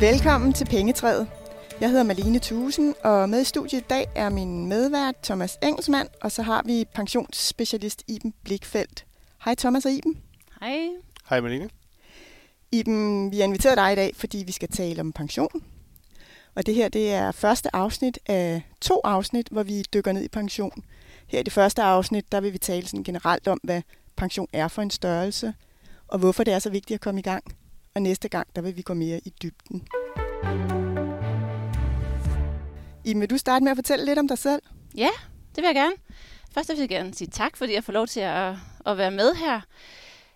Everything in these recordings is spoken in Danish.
Velkommen til Pengetræet. Jeg hedder Malene Thusen, og med i studiet i dag er min medvært Thomas Engelsmann, og så har vi pensionsspecialist Iben Blikfeldt. Hej Thomas og Iben. Hej. Hej Malene. Iben, vi har inviteret dig i dag, fordi vi skal tale om pension. Og det her det er første afsnit af to afsnit, hvor vi dykker ned i pension. Her i det første afsnit, der vil vi tale sådan generelt om, hvad pension er for en størrelse, og hvorfor det er så vigtigt at komme i gang. Og næste gang, der vil vi gå mere i dybden. Iben, vil du starte med at fortælle lidt om dig selv? Ja, det vil jeg gerne. Først vil jeg gerne sige tak, fordi jeg får lov til at, at være med her.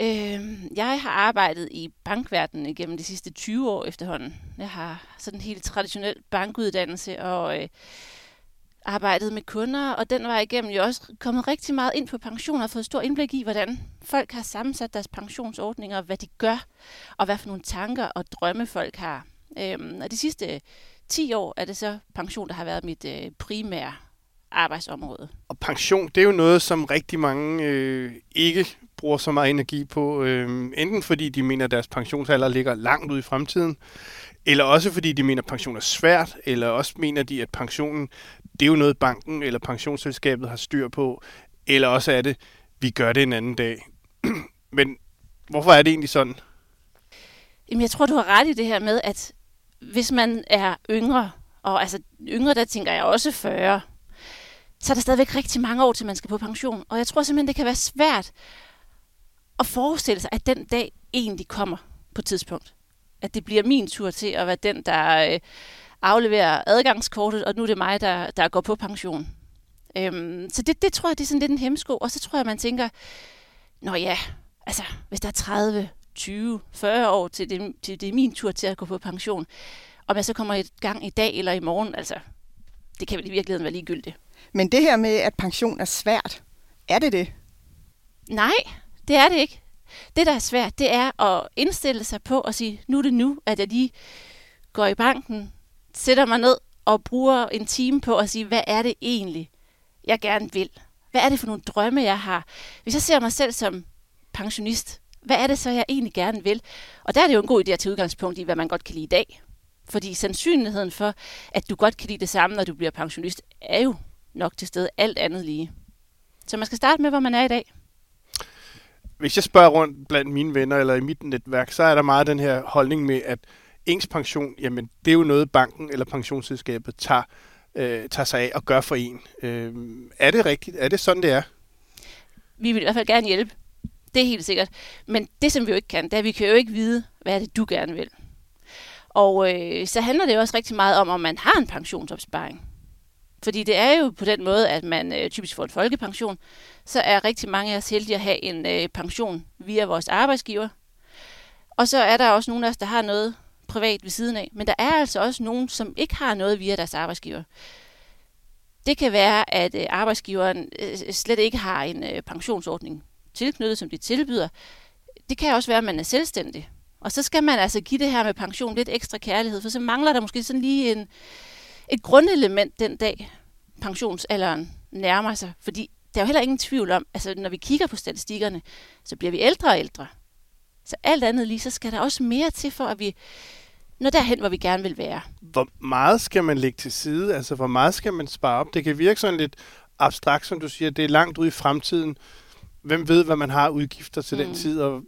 Øh, jeg har arbejdet i bankverdenen gennem de sidste 20 år efterhånden. Jeg har sådan en helt traditionel bankuddannelse og øh, arbejdet med kunder, og den var igennem jo også kommet rigtig meget ind på pension og fået stor indblik i, hvordan folk har sammensat deres pensionsordninger, hvad de gør, og hvad for nogle tanker og drømme folk har. Øhm, og de sidste 10 år er det så pension, der har været mit øh, primære arbejdsområde. Og pension, det er jo noget, som rigtig mange øh, ikke bruger så meget energi på. Øh, enten fordi de mener, at deres pensionsalder ligger langt ud i fremtiden, eller også fordi de mener, at pension er svært, eller også mener de, at pensionen, det er jo noget, banken eller pensionsselskabet har styr på, eller også er det, vi gør det en anden dag. Men hvorfor er det egentlig sådan? Jamen, jeg tror, du har ret i det her med, at hvis man er yngre, og altså yngre, der tænker jeg også 40, så er der stadigvæk rigtig mange år til, man skal på pension. Og jeg tror simpelthen, det kan være svært at forestille sig, at den dag egentlig kommer på et tidspunkt. At det bliver min tur til at være den, der øh, afleverer adgangskortet, og nu er det mig, der, der går på pension. Øhm, så det, det tror jeg, det er sådan lidt en hemsko. Og så tror jeg, man tænker, nå ja, altså hvis der er 30, 20, 40 år til det, til det er min tur til at gå på pension, om jeg så kommer i gang i dag eller i morgen, altså det kan vel i virkeligheden være ligegyldigt. Men det her med, at pension er svært, er det det? Nej, det er det ikke. Det, der er svært, det er at indstille sig på at sige, nu er det nu, at jeg lige går i banken, sætter mig ned og bruger en time på at sige, hvad er det egentlig, jeg gerne vil? Hvad er det for nogle drømme, jeg har? Hvis jeg ser mig selv som pensionist, hvad er det så, jeg egentlig gerne vil? Og der er det jo en god idé at tage udgangspunkt i, hvad man godt kan lide i dag. Fordi sandsynligheden for, at du godt kan lide det samme, når du bliver pensionist, er jo nok til stede alt andet lige. Så man skal starte med, hvor man er i dag. Hvis jeg spørger rundt blandt mine venner eller i mit netværk, så er der meget den her holdning med, at ens pension, jamen det er jo noget, banken eller pensionsselskabet tager, øh, tager sig af og gør for en. Øh, er det rigtigt? Er det sådan, det er? Vi vil i hvert fald gerne hjælpe. Det er helt sikkert. Men det, som vi jo ikke kan, det er, at vi kan jo ikke vide, hvad er det, du gerne vil. Og øh, så handler det jo også rigtig meget om, om man har en pensionsopsparing. Fordi det er jo på den måde, at man øh, typisk får en folkepension, så er rigtig mange af os heldige at have en øh, pension via vores arbejdsgiver. Og så er der også nogle af os, der har noget privat ved siden af. Men der er altså også nogen, som ikke har noget via deres arbejdsgiver. Det kan være, at øh, arbejdsgiveren øh, slet ikke har en øh, pensionsordning tilknyttet, som de tilbyder. Det kan også være, at man er selvstændig. Og så skal man altså give det her med pension lidt ekstra kærlighed, for så mangler der måske sådan lige en, et grundelement den dag, pensionsalderen nærmer sig. Fordi der er jo heller ingen tvivl om, altså når vi kigger på statistikkerne, så bliver vi ældre og ældre. Så alt andet lige, så skal der også mere til for, at vi når derhen, hvor vi gerne vil være. Hvor meget skal man lægge til side? Altså, hvor meget skal man spare op? Det kan virke sådan lidt abstrakt, som du siger. Det er langt ude i fremtiden. Hvem ved, hvad man har udgifter til mm. den tid? Og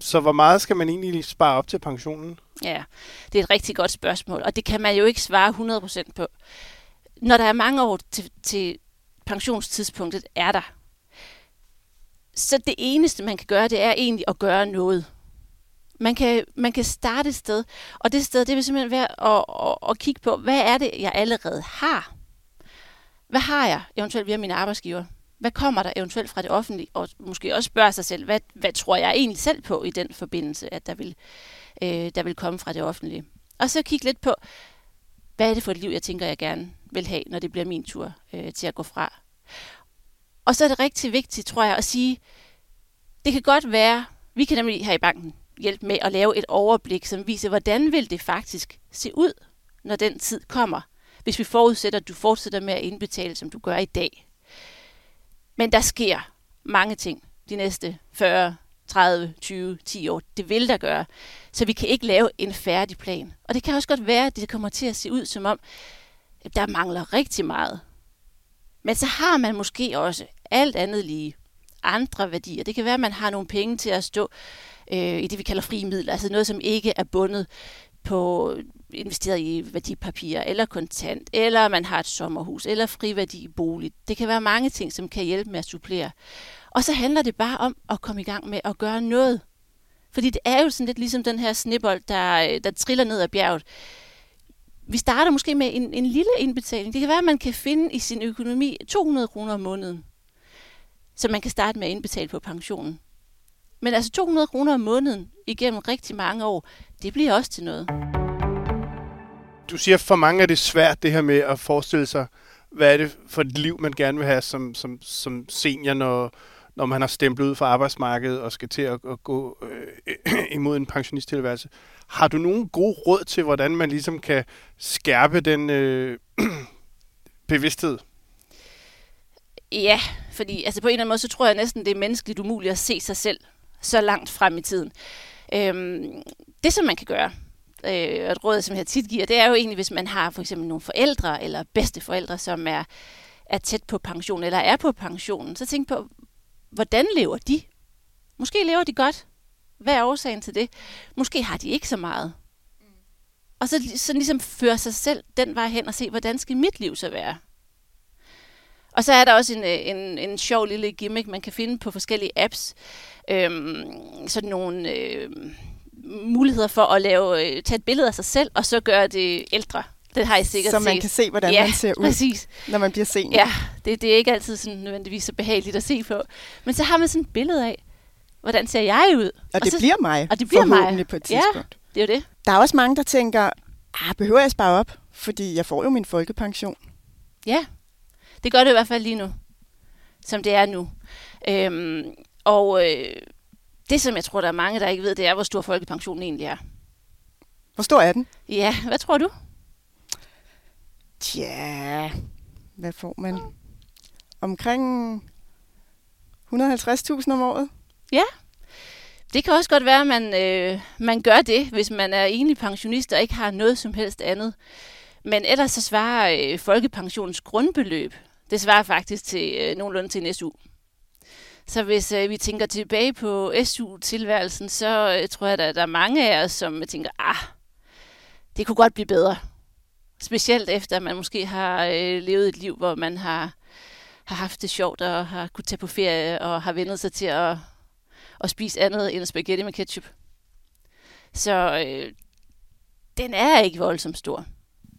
så hvor meget skal man egentlig spare op til pensionen? Ja, det er et rigtig godt spørgsmål, og det kan man jo ikke svare 100% på. Når der er mange år til, til pensionstidspunktet, er der. Så det eneste, man kan gøre, det er egentlig at gøre noget. Man kan, man kan starte et sted, og det sted, det vil simpelthen være at, at, at kigge på, hvad er det, jeg allerede har? Hvad har jeg eventuelt via min arbejdsgiver? Hvad kommer der eventuelt fra det offentlige? Og måske også spørge sig selv, hvad, hvad tror jeg egentlig selv på i den forbindelse, at der vil, øh, der vil komme fra det offentlige? Og så kigge lidt på, hvad er det for et liv, jeg tænker, jeg gerne vil have, når det bliver min tur øh, til at gå fra. Og så er det rigtig vigtigt, tror jeg, at sige, det kan godt være, vi kan nemlig her i banken hjælpe med at lave et overblik, som viser, hvordan vil det faktisk se ud, når den tid kommer, hvis vi forudsætter, at du fortsætter med at indbetale, som du gør i dag. Men der sker mange ting de næste 40, 30, 20, 10 år. Det vil der gøre. Så vi kan ikke lave en færdig plan. Og det kan også godt være, at det kommer til at se ud som om, der mangler rigtig meget. Men så har man måske også alt andet lige andre værdier. Det kan være, at man har nogle penge til at stå øh, i det, vi kalder frie midler, altså noget, som ikke er bundet på investeret i værdipapirer, eller kontant, eller man har et sommerhus, eller friværdi i bolig. Det kan være mange ting, som kan hjælpe med at supplere. Og så handler det bare om at komme i gang med at gøre noget. Fordi det er jo sådan lidt ligesom den her snibbold, der, der triller ned ad bjerget. Vi starter måske med en, en lille indbetaling. Det kan være, at man kan finde i sin økonomi 200 kroner om måneden, som man kan starte med at indbetale på pensionen. Men altså 200 kroner om måneden igennem rigtig mange år, det bliver også til noget. Du siger, for mange er det svært det her med at forestille sig, hvad er det for et liv, man gerne vil have som, som, som senior, når, når man har stemplet ud fra arbejdsmarkedet og skal til at, at gå øh, imod en pensionisttilværelse. Har du nogen gode råd til, hvordan man ligesom kan skærpe den øh, bevidsthed? Ja, fordi altså på en eller anden måde, så tror jeg næsten, det er menneskeligt umuligt at se sig selv så langt frem i tiden. Øhm, det, som man kan gøre, øh, et råd, som jeg tit giver, det er jo egentlig, hvis man har for eksempel nogle forældre eller bedsteforældre, som er, er tæt på pension eller er på pensionen, så tænk på, hvordan lever de? Måske lever de godt. Hvad er årsagen til det? Måske har de ikke så meget. Og så, så ligesom føre sig selv den vej hen og se, hvordan skal mit liv så være? Og så er der også en, en, en sjov lille gimmick, man kan finde på forskellige apps. Øhm, sådan nogle øh, muligheder for at lave, øh, tage et billede af sig selv, og så gøre det ældre. Det har I sikkert Så man set. kan se, hvordan ja, man ser ud, præcis. når man bliver senior. Ja, det, det er ikke altid sådan nødvendigvis så behageligt at se på. Men så har man sådan et billede af, hvordan ser jeg ud? Og det så, bliver mig, og det bliver mig. på et Ja. tidspunkt. Det er jo det. Der er også mange, der tænker, ah, behøver jeg at spare op? Fordi jeg får jo min folkepension. Ja, det gør det i hvert fald lige nu, som det er nu. Øhm, og øh, det, som jeg tror, der er mange, der ikke ved, det er, hvor stor folkepensionen egentlig er. Hvor stor er den? Ja, hvad tror du? Tja, hvad får man? Omkring 150.000 om året? Ja, det kan også godt være, at man, øh, man gør det, hvis man er enlig pensionist og ikke har noget som helst andet. Men ellers så svarer øh, folkepensionens grundbeløb, det svarer faktisk til øh, nogenlunde til en SU. Så hvis øh, vi tænker tilbage på SU-tilværelsen, så øh, tror jeg, at der er mange af os, som tænker, ah, det kunne godt blive bedre. Specielt efter, at man måske har øh, levet et liv, hvor man har, har haft det sjovt og har kunnet tage på ferie og har vendet sig til at, at spise andet end spaghetti med ketchup. Så øh, den er ikke voldsomt stor.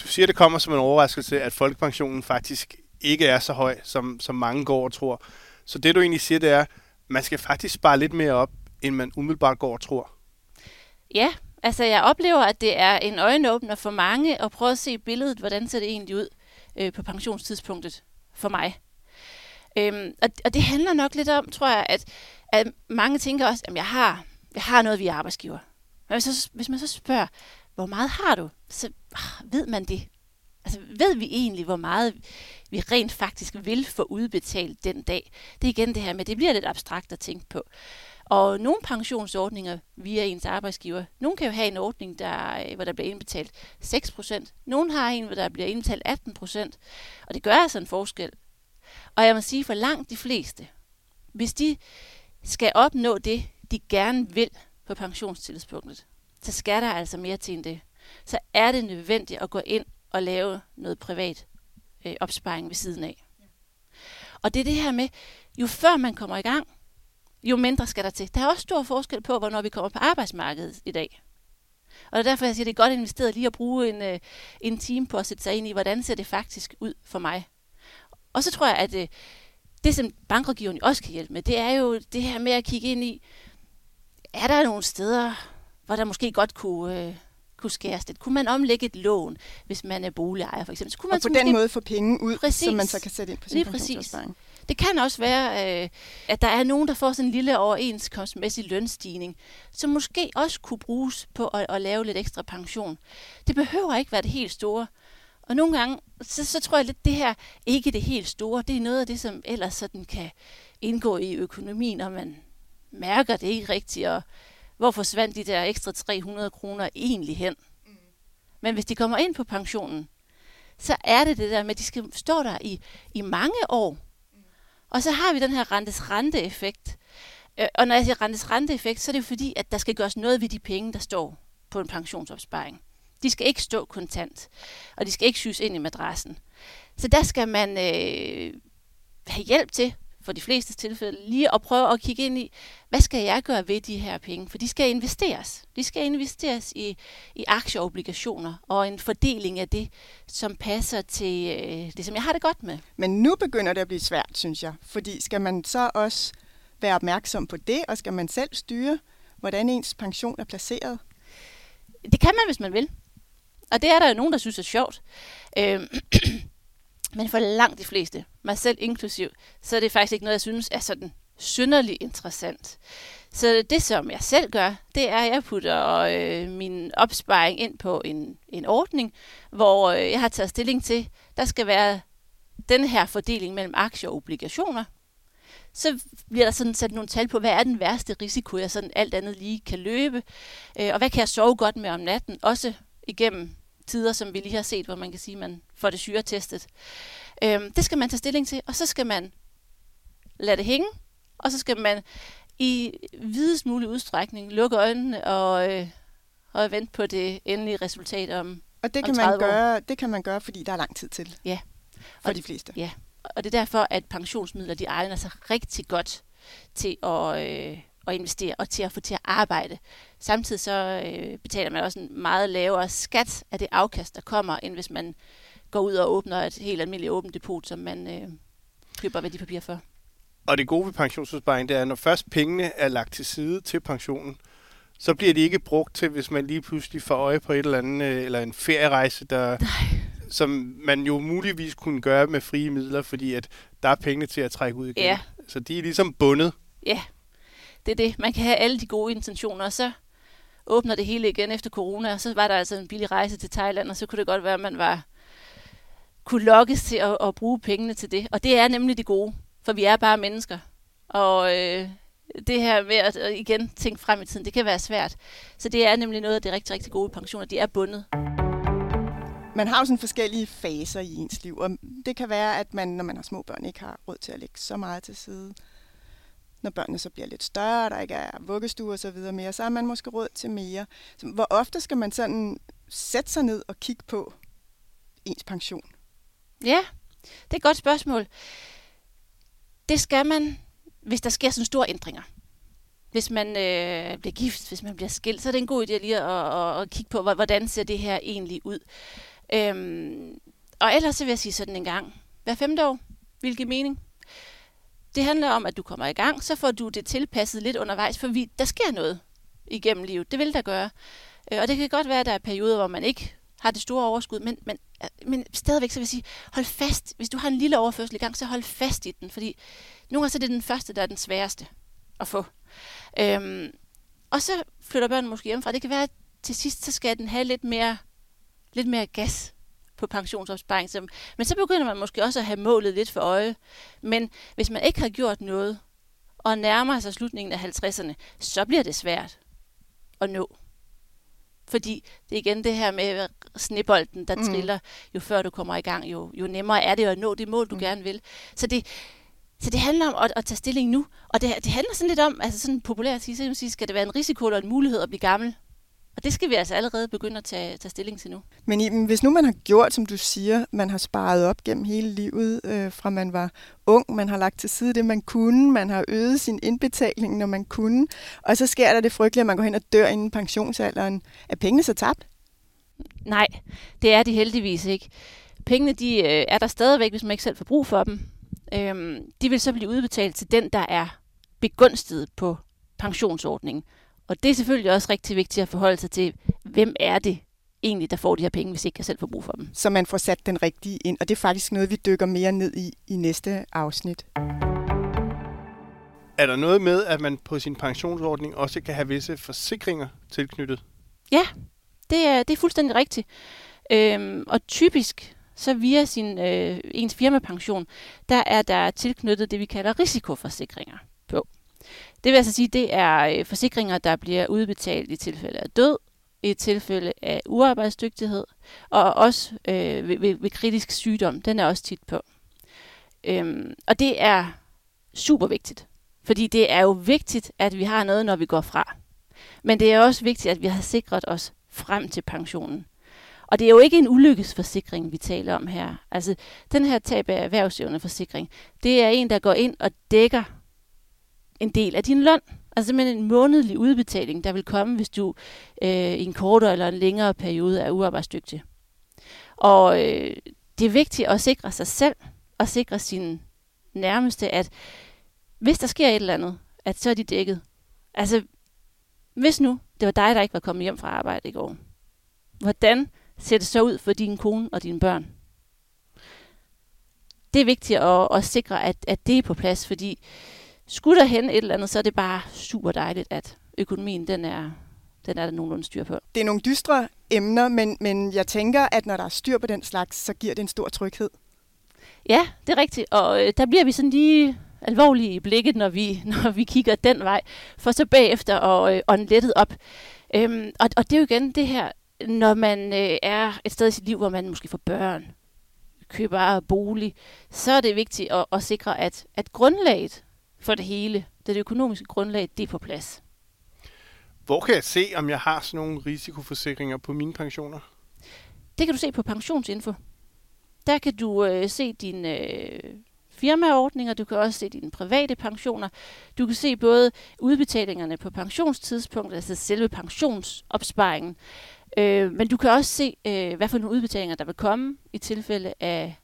Du siger, det kommer som en overraskelse, at folkepensionen faktisk ikke er så høj, som, som mange går og tror. Så det du egentlig siger, det er, man skal faktisk spare lidt mere op, end man umiddelbart går og tror. Ja, altså jeg oplever, at det er en øjenåbner for mange at prøve at se billedet, hvordan ser det egentlig ud øh, på pensionstidspunktet for mig. Øhm, og, og det handler nok lidt om, tror jeg, at, at mange tænker også, at jeg har, jeg har noget via arbejdsgiver. Men hvis, så, hvis man så spørger, hvor meget har du, så øh, ved man det. Altså ved vi egentlig, hvor meget vi rent faktisk vil få udbetalt den dag. Det er igen det her med, det bliver lidt abstrakt at tænke på. Og nogle pensionsordninger via ens arbejdsgiver, nogle kan jo have en ordning, der, øh, hvor der bliver indbetalt 6%. Nogle har en, hvor der bliver indbetalt 18%. Og det gør altså en forskel. Og jeg må sige, for langt de fleste, hvis de skal opnå det, de gerne vil på pensionstidspunktet, så skal der altså mere til end det. Så er det nødvendigt at gå ind og lave noget privat øh, opsparing ved siden af. Og det er det her med, jo før man kommer i gang, jo mindre skal der til. Der er også stor forskel på, hvornår vi kommer på arbejdsmarkedet i dag. Og det er derfor, jeg siger, at det er godt investeret lige at bruge en, øh, en time på at sætte sig ind i, hvordan ser det faktisk ud for mig. Og så tror jeg, at øh, det, som bankrådgiveren også kan hjælpe med, det er jo det her med at kigge ind i, er der nogle steder, hvor der måske godt kunne, øh, kunne skæres lidt? Kunne man omlægge et lån, hvis man er boligejer for eksempel? Så kunne man Og på den måske, måde få penge ud, Præcis. som man så kan sætte ind på sin Lige præcis. Det kan også være, øh, at der er nogen, der får sådan en lille overenskomstmæssig lønstigning, som måske også kunne bruges på at, at lave lidt ekstra pension. Det behøver ikke være det helt store. Og nogle gange, så, så tror jeg lidt, det her ikke det helt store. Det er noget af det, som ellers sådan kan indgå i økonomien, når man, mærker det ikke rigtigt, og hvor forsvandt de der ekstra 300 kroner egentlig hen? Mm. Men hvis de kommer ind på pensionen, så er det det der med, at de skal stå der i, i mange år. Mm. Og så har vi den her rentes rente-effekt. Øh, og når jeg siger rentes rente-effekt, så er det fordi, at der skal gøres noget ved de penge, der står på en pensionsopsparing. De skal ikke stå kontant, og de skal ikke syes ind i madrassen. Så der skal man øh, have hjælp til, for de fleste tilfælde, lige at prøve at kigge ind i, hvad skal jeg gøre ved de her penge? For de skal investeres. De skal investeres i, i aktieobligationer og en fordeling af det, som passer til øh, det, som jeg har det godt med. Men nu begynder det at blive svært, synes jeg. Fordi skal man så også være opmærksom på det, og skal man selv styre, hvordan ens pension er placeret? Det kan man, hvis man vil. Og det er der jo nogen, der synes er sjovt. Øh, men for langt de fleste, mig selv inklusiv, så er det faktisk ikke noget, jeg synes er sådan synderligt interessant. Så det, som jeg selv gør, det er, at jeg putter øh, min opsparing ind på en, en ordning, hvor øh, jeg har taget stilling til, der skal være den her fordeling mellem aktier og obligationer. Så bliver der sådan sat nogle tal på, hvad er den værste risiko, jeg sådan alt andet lige kan løbe, øh, og hvad kan jeg sove godt med om natten, også igennem tider, som vi lige har set, hvor man kan sige, at man får det syretestet. Øhm, det skal man tage stilling til, og så skal man lade det hænge, og så skal man i videst mulig udstrækning lukke øjnene og, øh, og vente på det endelige resultat om Og det kan, man gøre, det kan man gøre, fordi der er lang tid til. Ja. For og, de fleste. Ja, og det er derfor, at pensionsmidler de egner sig rigtig godt til at, øh, at investere og til at få til at arbejde. Samtidig så øh, betaler man også en meget lavere skat af det afkast, der kommer, end hvis man går ud og åbner et helt almindeligt åbent depot, som man øh, køber værdipapirer for. Og det gode ved pensionsopsparing, det er, at når først pengene er lagt til side til pensionen, så bliver de ikke brugt til, hvis man lige pludselig får øje på et eller andet, øh, eller en ferierejse, der, Nej. som man jo muligvis kunne gøre med frie midler, fordi at der er penge til at trække ud igen. Ja. Så de er ligesom bundet. Ja, det er det. Man kan have alle de gode intentioner, og så åbner det hele igen efter corona, og så var der altså en billig rejse til Thailand, og så kunne det godt være, at man var kunne lokkes til at, at bruge pengene til det. Og det er nemlig det gode, for vi er bare mennesker. Og øh, det her med at, at igen tænke frem i tiden, det kan være svært. Så det er nemlig noget af det rigtig, rigtig gode pensioner. De er bundet. Man har jo sådan forskellige faser i ens liv, og det kan være, at man, når man har små børn, ikke har råd til at lægge så meget til side når børnene så bliver lidt større, der ikke er vuggestue og så videre mere, så har man måske råd til mere. Så hvor ofte skal man sådan sætte sig ned og kigge på ens pension? Ja, det er et godt spørgsmål. Det skal man, hvis der sker sådan store ændringer. Hvis man øh, bliver gift, hvis man bliver skilt, så er det en god idé lige at, at, at kigge på, hvordan ser det her egentlig ud. Øhm, og ellers så vil jeg sige sådan en gang, hver femte år, hvilken mening? Det handler om, at du kommer i gang, så får du det tilpasset lidt undervejs, for vi, der sker noget igennem livet. Det vil der gøre. Øh, og det kan godt være, at der er perioder, hvor man ikke har det store overskud, men, men, øh, men stadigvæk så vil jeg sige, hold fast. Hvis du har en lille overførsel i gang, så hold fast i den, fordi nogle gange så er det den første, der er den sværeste at få. Øhm, og så flytter børnene måske hjemmefra. Det kan være, at til sidst, så skal den have lidt mere, lidt mere gas på pensionsopsparing. Så, men så begynder man måske også at have målet lidt for øje. Men hvis man ikke har gjort noget, og nærmer sig slutningen af 50'erne, så bliver det svært at nå. Fordi det er igen det her med snebolden, der mm. triller. Jo før du kommer i gang, jo, jo nemmere er det at nå det mål, du mm. gerne vil. Så det, så det handler om at, at tage stilling nu. Og det, det handler sådan lidt om, altså sådan populært at sige, skal det være en risiko eller en mulighed at blive gammel? Og det skal vi altså allerede begynde at tage, tage stilling til nu. Men Iben, hvis nu man har gjort, som du siger, man har sparet op gennem hele livet, øh, fra man var ung, man har lagt til side det, man kunne, man har øget sin indbetaling, når man kunne, og så sker der det frygtelige, at man går hen og dør inden pensionsalderen. Er pengene så tabt? Nej, det er de heldigvis ikke. Pengene de, øh, er der stadigvæk, hvis man ikke selv får brug for dem. Øhm, de vil så blive udbetalt til den, der er begunstiget på pensionsordningen. Og det er selvfølgelig også rigtig vigtigt at forholde sig til, hvem er det egentlig, der får de her penge, hvis ikke jeg selv får brug for dem. Så man får sat den rigtige ind, og det er faktisk noget, vi dykker mere ned i i næste afsnit. Er der noget med, at man på sin pensionsordning også kan have visse forsikringer tilknyttet? Ja, det er, det er fuldstændig rigtigt. Øhm, og typisk, så via sin, øh, ens firmapension, der er der tilknyttet det, vi kalder risikoforsikringer på. Det vil altså sige, det er øh, forsikringer, der bliver udbetalt i tilfælde af død, i tilfælde af uarbejdsdygtighed, og også øh, ved, ved, ved kritisk sygdom. Den er også tit på. Øhm, og det er super vigtigt, fordi det er jo vigtigt, at vi har noget, når vi går fra. Men det er også vigtigt, at vi har sikret os frem til pensionen. Og det er jo ikke en ulykkesforsikring, vi taler om her. Altså, den her tab af erhvervsevneforsikring, det er en, der går ind og dækker en del af din løn. Altså simpelthen en månedlig udbetaling, der vil komme, hvis du øh, i en kortere eller en længere periode er uarbejdsdygtig. Og øh, det er vigtigt at sikre sig selv og sikre sin nærmeste, at hvis der sker et eller andet, at så er de dækket. Altså, hvis nu det var dig, der ikke var kommet hjem fra arbejde i går, hvordan ser det så ud for din kone og dine børn? Det er vigtigt at, at sikre, at, at det er på plads, fordi skulle der hen et eller andet, så er det bare super dejligt, at økonomien den er, den er der nogenlunde styr på. Det er nogle dystre emner, men, men jeg tænker, at når der er styr på den slags, så giver det en stor tryghed. Ja, det er rigtigt, og øh, der bliver vi sådan lige alvorlige i blikket, når vi, når vi kigger den vej, for så bagefter at øh, ånde lettet op. Øhm, og, og det er jo igen det her, når man øh, er et sted i sit liv, hvor man måske får børn, køber bolig, så er det vigtigt at, at sikre, at, at grundlaget for det hele, det økonomiske grundlag, det er på plads. Hvor kan jeg se, om jeg har sådan nogle risikoforsikringer på mine pensioner? Det kan du se på pensionsinfo. Der kan du øh, se dine øh, firmaordninger, du kan også se dine private pensioner. Du kan se både udbetalingerne på pensionstidspunkt, altså selve pensionsopsparingen, øh, men du kan også se, øh, hvad for nogle udbetalinger, der vil komme i tilfælde af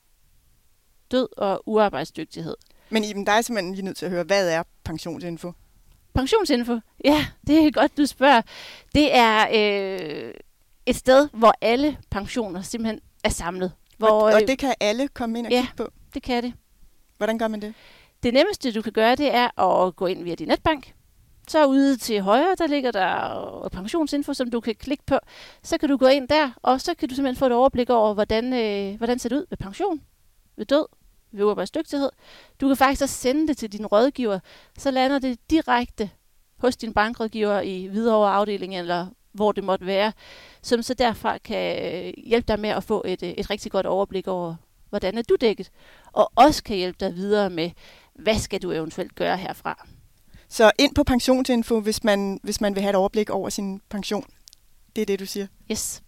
død og uarbejdsdygtighed. Men Iben, der er simpelthen lige nødt til at høre, hvad er pensionsinfo? Pensionsinfo? Ja, det er godt, du spørger. Det er øh, et sted, hvor alle pensioner simpelthen er samlet. Hvor, og, og øh, det kan alle komme ind og ja. kigge på? det kan det. Hvordan gør man det? Det nemmeste, du kan gøre, det er at gå ind via din netbank. Så ude til højre, der ligger der pensionsinfo, som du kan klikke på. Så kan du gå ind der, og så kan du simpelthen få et overblik over, hvordan, øh, hvordan ser det ud ved pension, ved død, ved uarbejdsdygtighed. Du kan faktisk også sende det til din rådgiver, så lander det direkte hos din bankrådgiver i Hvidovre afdeling, eller hvor det måtte være, som så derfra kan øh, hjælpe dig med at få et, øh, et rigtig godt overblik over, hvordan er du dækket, og også kan hjælpe dig videre med, hvad skal du eventuelt gøre herfra. Så ind på pensionsinfo, hvis man, hvis man vil have et overblik over sin pension. Det er det, du siger. Yes.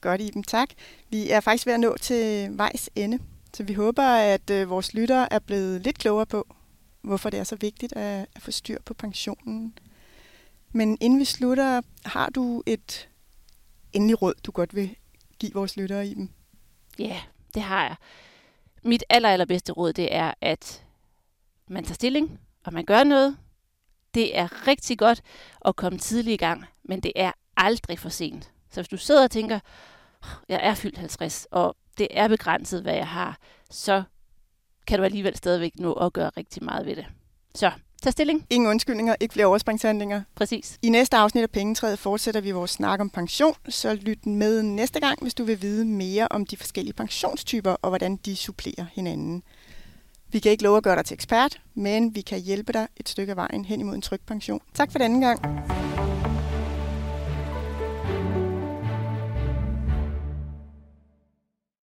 Godt, Iben. Tak. Vi er faktisk ved at nå til vejs ende. Så vi håber, at øh, vores lyttere er blevet lidt klogere på, hvorfor det er så vigtigt at, at få styr på pensionen. Men inden vi slutter, har du et endelig råd, du godt vil give vores lyttere i dem? Ja, yeah, det har jeg. Mit aller, allerbedste råd, det er, at man tager stilling, og man gør noget. Det er rigtig godt at komme tidligt i gang, men det er aldrig for sent. Så hvis du sidder og tænker, jeg er fyldt 50, og det er begrænset, hvad jeg har, så kan du alligevel stadigvæk nå at gøre rigtig meget ved det. Så tag stilling. Ingen undskyldninger, ikke flere overspringshandlinger. Præcis. I næste afsnit af Pengetræet fortsætter vi vores snak om pension, så lyt med næste gang, hvis du vil vide mere om de forskellige pensionstyper og hvordan de supplerer hinanden. Vi kan ikke love at gøre dig til ekspert, men vi kan hjælpe dig et stykke af vejen hen imod en tryg pension. Tak for denne gang.